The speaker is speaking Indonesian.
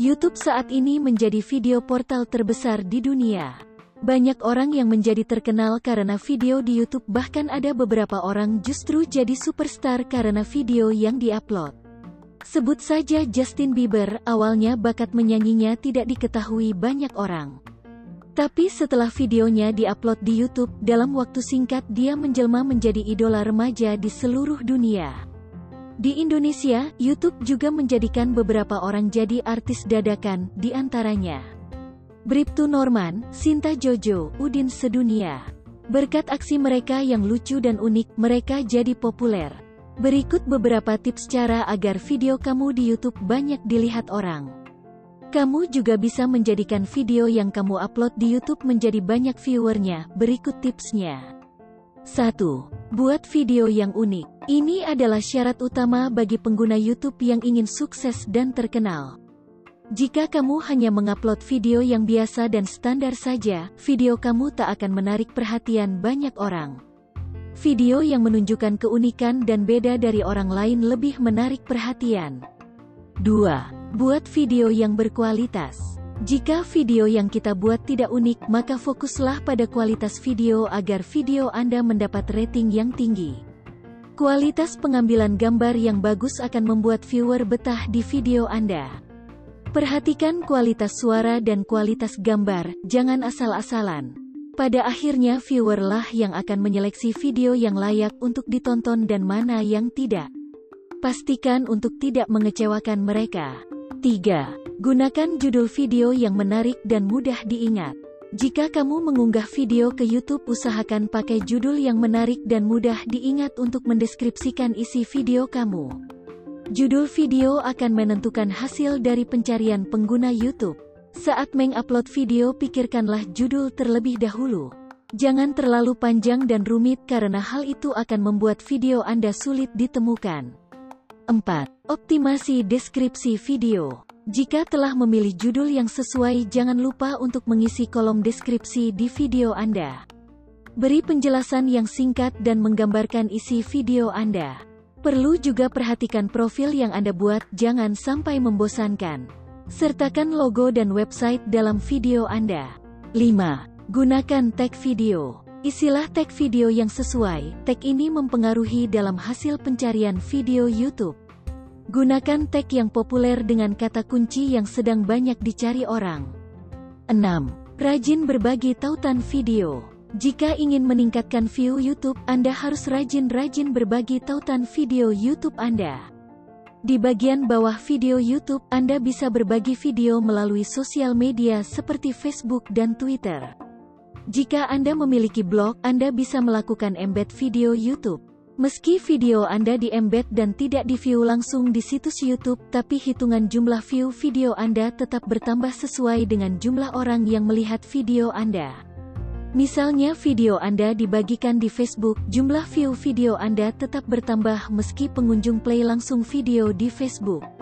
YouTube saat ini menjadi video portal terbesar di dunia. Banyak orang yang menjadi terkenal karena video di YouTube bahkan ada beberapa orang justru jadi superstar karena video yang diupload. Sebut saja Justin Bieber, awalnya bakat menyanyinya tidak diketahui banyak orang. Tapi setelah videonya diupload di YouTube, dalam waktu singkat dia menjelma menjadi idola remaja di seluruh dunia. Di Indonesia, YouTube juga menjadikan beberapa orang jadi artis dadakan, di antaranya Bribtu Norman, Sinta Jojo, Udin Sedunia. Berkat aksi mereka yang lucu dan unik, mereka jadi populer. Berikut beberapa tips cara agar video kamu di YouTube banyak dilihat orang. Kamu juga bisa menjadikan video yang kamu upload di YouTube menjadi banyak viewernya, berikut tipsnya. 1. Buat video yang unik. Ini adalah syarat utama bagi pengguna YouTube yang ingin sukses dan terkenal. Jika kamu hanya mengupload video yang biasa dan standar saja, video kamu tak akan menarik perhatian banyak orang. Video yang menunjukkan keunikan dan beda dari orang lain lebih menarik perhatian. 2. Buat video yang berkualitas. Jika video yang kita buat tidak unik, maka fokuslah pada kualitas video agar video Anda mendapat rating yang tinggi. Kualitas pengambilan gambar yang bagus akan membuat viewer betah di video Anda. Perhatikan kualitas suara dan kualitas gambar, jangan asal-asalan. Pada akhirnya viewer lah yang akan menyeleksi video yang layak untuk ditonton dan mana yang tidak. Pastikan untuk tidak mengecewakan mereka. 3. Gunakan judul video yang menarik dan mudah diingat. Jika kamu mengunggah video ke YouTube usahakan pakai judul yang menarik dan mudah diingat untuk mendeskripsikan isi video kamu. Judul video akan menentukan hasil dari pencarian pengguna YouTube. Saat mengupload video pikirkanlah judul terlebih dahulu. Jangan terlalu panjang dan rumit karena hal itu akan membuat video Anda sulit ditemukan. 4. Optimasi deskripsi video. Jika telah memilih judul yang sesuai jangan lupa untuk mengisi kolom deskripsi di video Anda. Beri penjelasan yang singkat dan menggambarkan isi video Anda. Perlu juga perhatikan profil yang Anda buat, jangan sampai membosankan. Sertakan logo dan website dalam video Anda. 5. Gunakan tag video. Isilah tag video yang sesuai, tag ini mempengaruhi dalam hasil pencarian video YouTube. Gunakan tag yang populer dengan kata kunci yang sedang banyak dicari orang. 6. Rajin berbagi tautan video. Jika ingin meningkatkan view YouTube, Anda harus rajin-rajin berbagi tautan video YouTube Anda. Di bagian bawah video YouTube, Anda bisa berbagi video melalui sosial media seperti Facebook dan Twitter. Jika Anda memiliki blog, Anda bisa melakukan embed video YouTube. Meski video Anda di-embed dan tidak di-view langsung di situs YouTube, tapi hitungan jumlah view video Anda tetap bertambah sesuai dengan jumlah orang yang melihat video Anda. Misalnya video Anda dibagikan di Facebook, jumlah view video Anda tetap bertambah meski pengunjung play langsung video di Facebook.